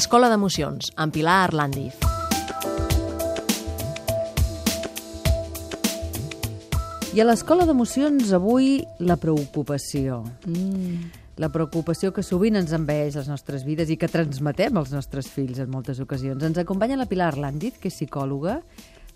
Escola d'Emocions, amb Pilar Arlandiz. I a l'Escola d'Emocions avui la preocupació. Mm. La preocupació que sovint ens envaeix les nostres vides i que transmetem als nostres fills en moltes ocasions. Ens acompanya la Pilar Arlandiz, que és psicòloga,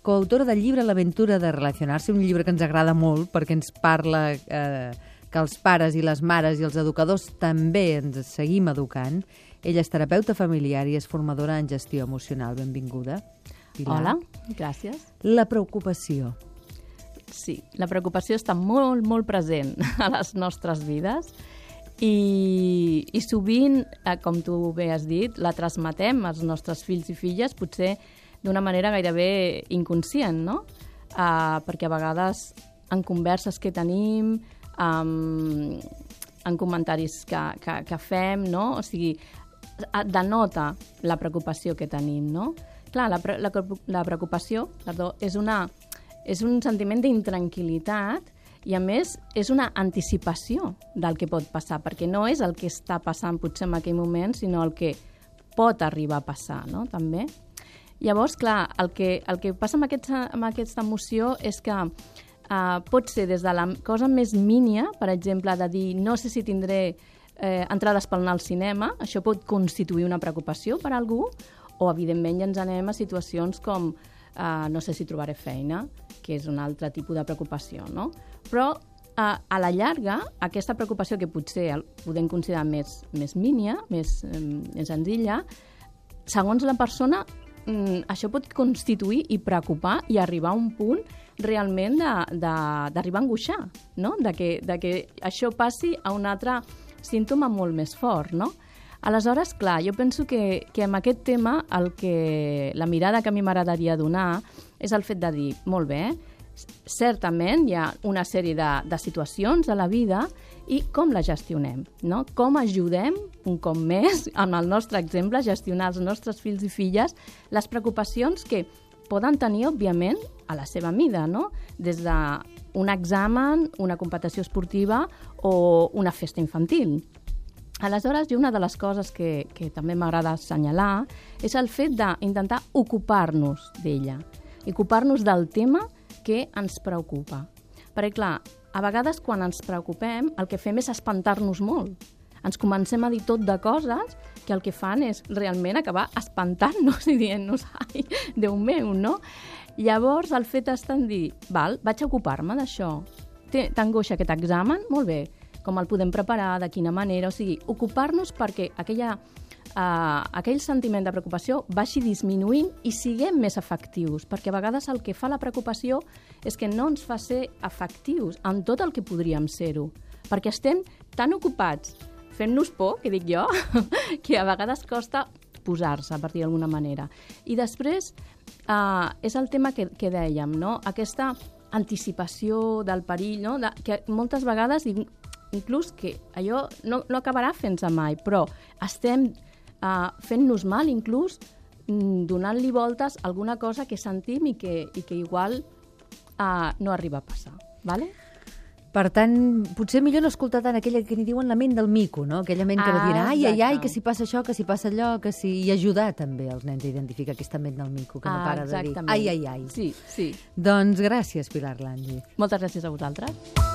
coautora del llibre L'aventura de relacionar-se, un llibre que ens agrada molt perquè ens parla eh, que els pares i les mares i els educadors també ens seguim educant. Ella és terapeuta familiar i és formadora en gestió emocional. Benvinguda. Pilar. Hola, gràcies. La preocupació. Sí, la preocupació està molt, molt present a les nostres vides i, i sovint, eh, com tu bé has dit, la transmetem als nostres fills i filles potser d'una manera gairebé inconscient, no? Uh, perquè a vegades en converses que tenim, um, en comentaris que, que, que fem, no? O sigui, denota la preocupació que tenim, no? Clar, la, la, la preocupació perdó, és una és un sentiment d'intranquil·litat i, a més, és una anticipació del que pot passar, perquè no és el que està passant potser en aquell moment, sinó el que pot arribar a passar, no?, també. Llavors, clar, el que, el que passa amb, aquest, amb aquesta emoció és que uh, pot ser des de la cosa més mínia, per exemple, de dir no sé si tindré eh, entrades pel anar al cinema, això pot constituir una preocupació per a algú, o, evidentment, ja ens anem a situacions com uh, no sé si trobaré feina, que és un altre tipus de preocupació, no? Però uh, a la llarga, aquesta preocupació que potser el podem considerar més, més mínia, més, um, més senzilla, segons la persona, um, això pot constituir i preocupar i arribar a un punt realment d'arribar a angoixar, no? de, que, de que això passi a un altre símptoma molt més fort, no? Aleshores, clar, jo penso que, que amb aquest tema el que, la mirada que a mi m'agradaria donar és el fet de dir, molt bé, certament hi ha una sèrie de, de situacions a la vida i com la gestionem, no? Com ajudem, un cop més, amb el nostre exemple, a gestionar els nostres fills i filles les preocupacions que poden tenir, òbviament, a la seva mida, no? Des d'un examen, una competició esportiva o una festa infantil. Aleshores, una de les coses que, que també m'agrada assenyalar és el fet d'intentar ocupar-nos d'ella, ocupar-nos del tema que ens preocupa. Perquè, clar, a vegades quan ens preocupem el que fem és espantar-nos molt. Ens comencem a dir tot de coses que el que fan és realment acabar espantant-nos i dient-nos, ai, Déu meu, no? Llavors, el fet està en dir, val, vaig a ocupar-me d'això. T'angoixa aquest examen? Molt bé com el podem preparar, de quina manera, o sigui, ocupar-nos perquè aquella, uh, aquell sentiment de preocupació vagi disminuint i siguem més efectius, perquè a vegades el que fa la preocupació és que no ens fa ser efectius en tot el que podríem ser-ho, perquè estem tan ocupats fent-nos por, que dic jo, que a vegades costa posar-se, a partir d'alguna manera. I després uh, és el tema que, que dèiem, no? aquesta anticipació del perill, no? de, que moltes vegades inclús que allò no, no acabarà fent-se mai, però estem uh, fent-nos mal inclús mm, donant-li voltes alguna cosa que sentim i que, i que igual uh, no arriba a passar. ¿vale? Per tant, potser millor no escoltar tant aquella que ni diuen la ment del mico, no? Aquella ment que ah, va dir, ai, ai, ai, que si passa això, que si passa allò, que si... I ajudar també els nens a identificar aquesta ment del mico, que ah, no para exactament. de dir, ai, ai, ai. Sí, sí. Doncs gràcies, Pilar Landi. Moltes gràcies a vosaltres.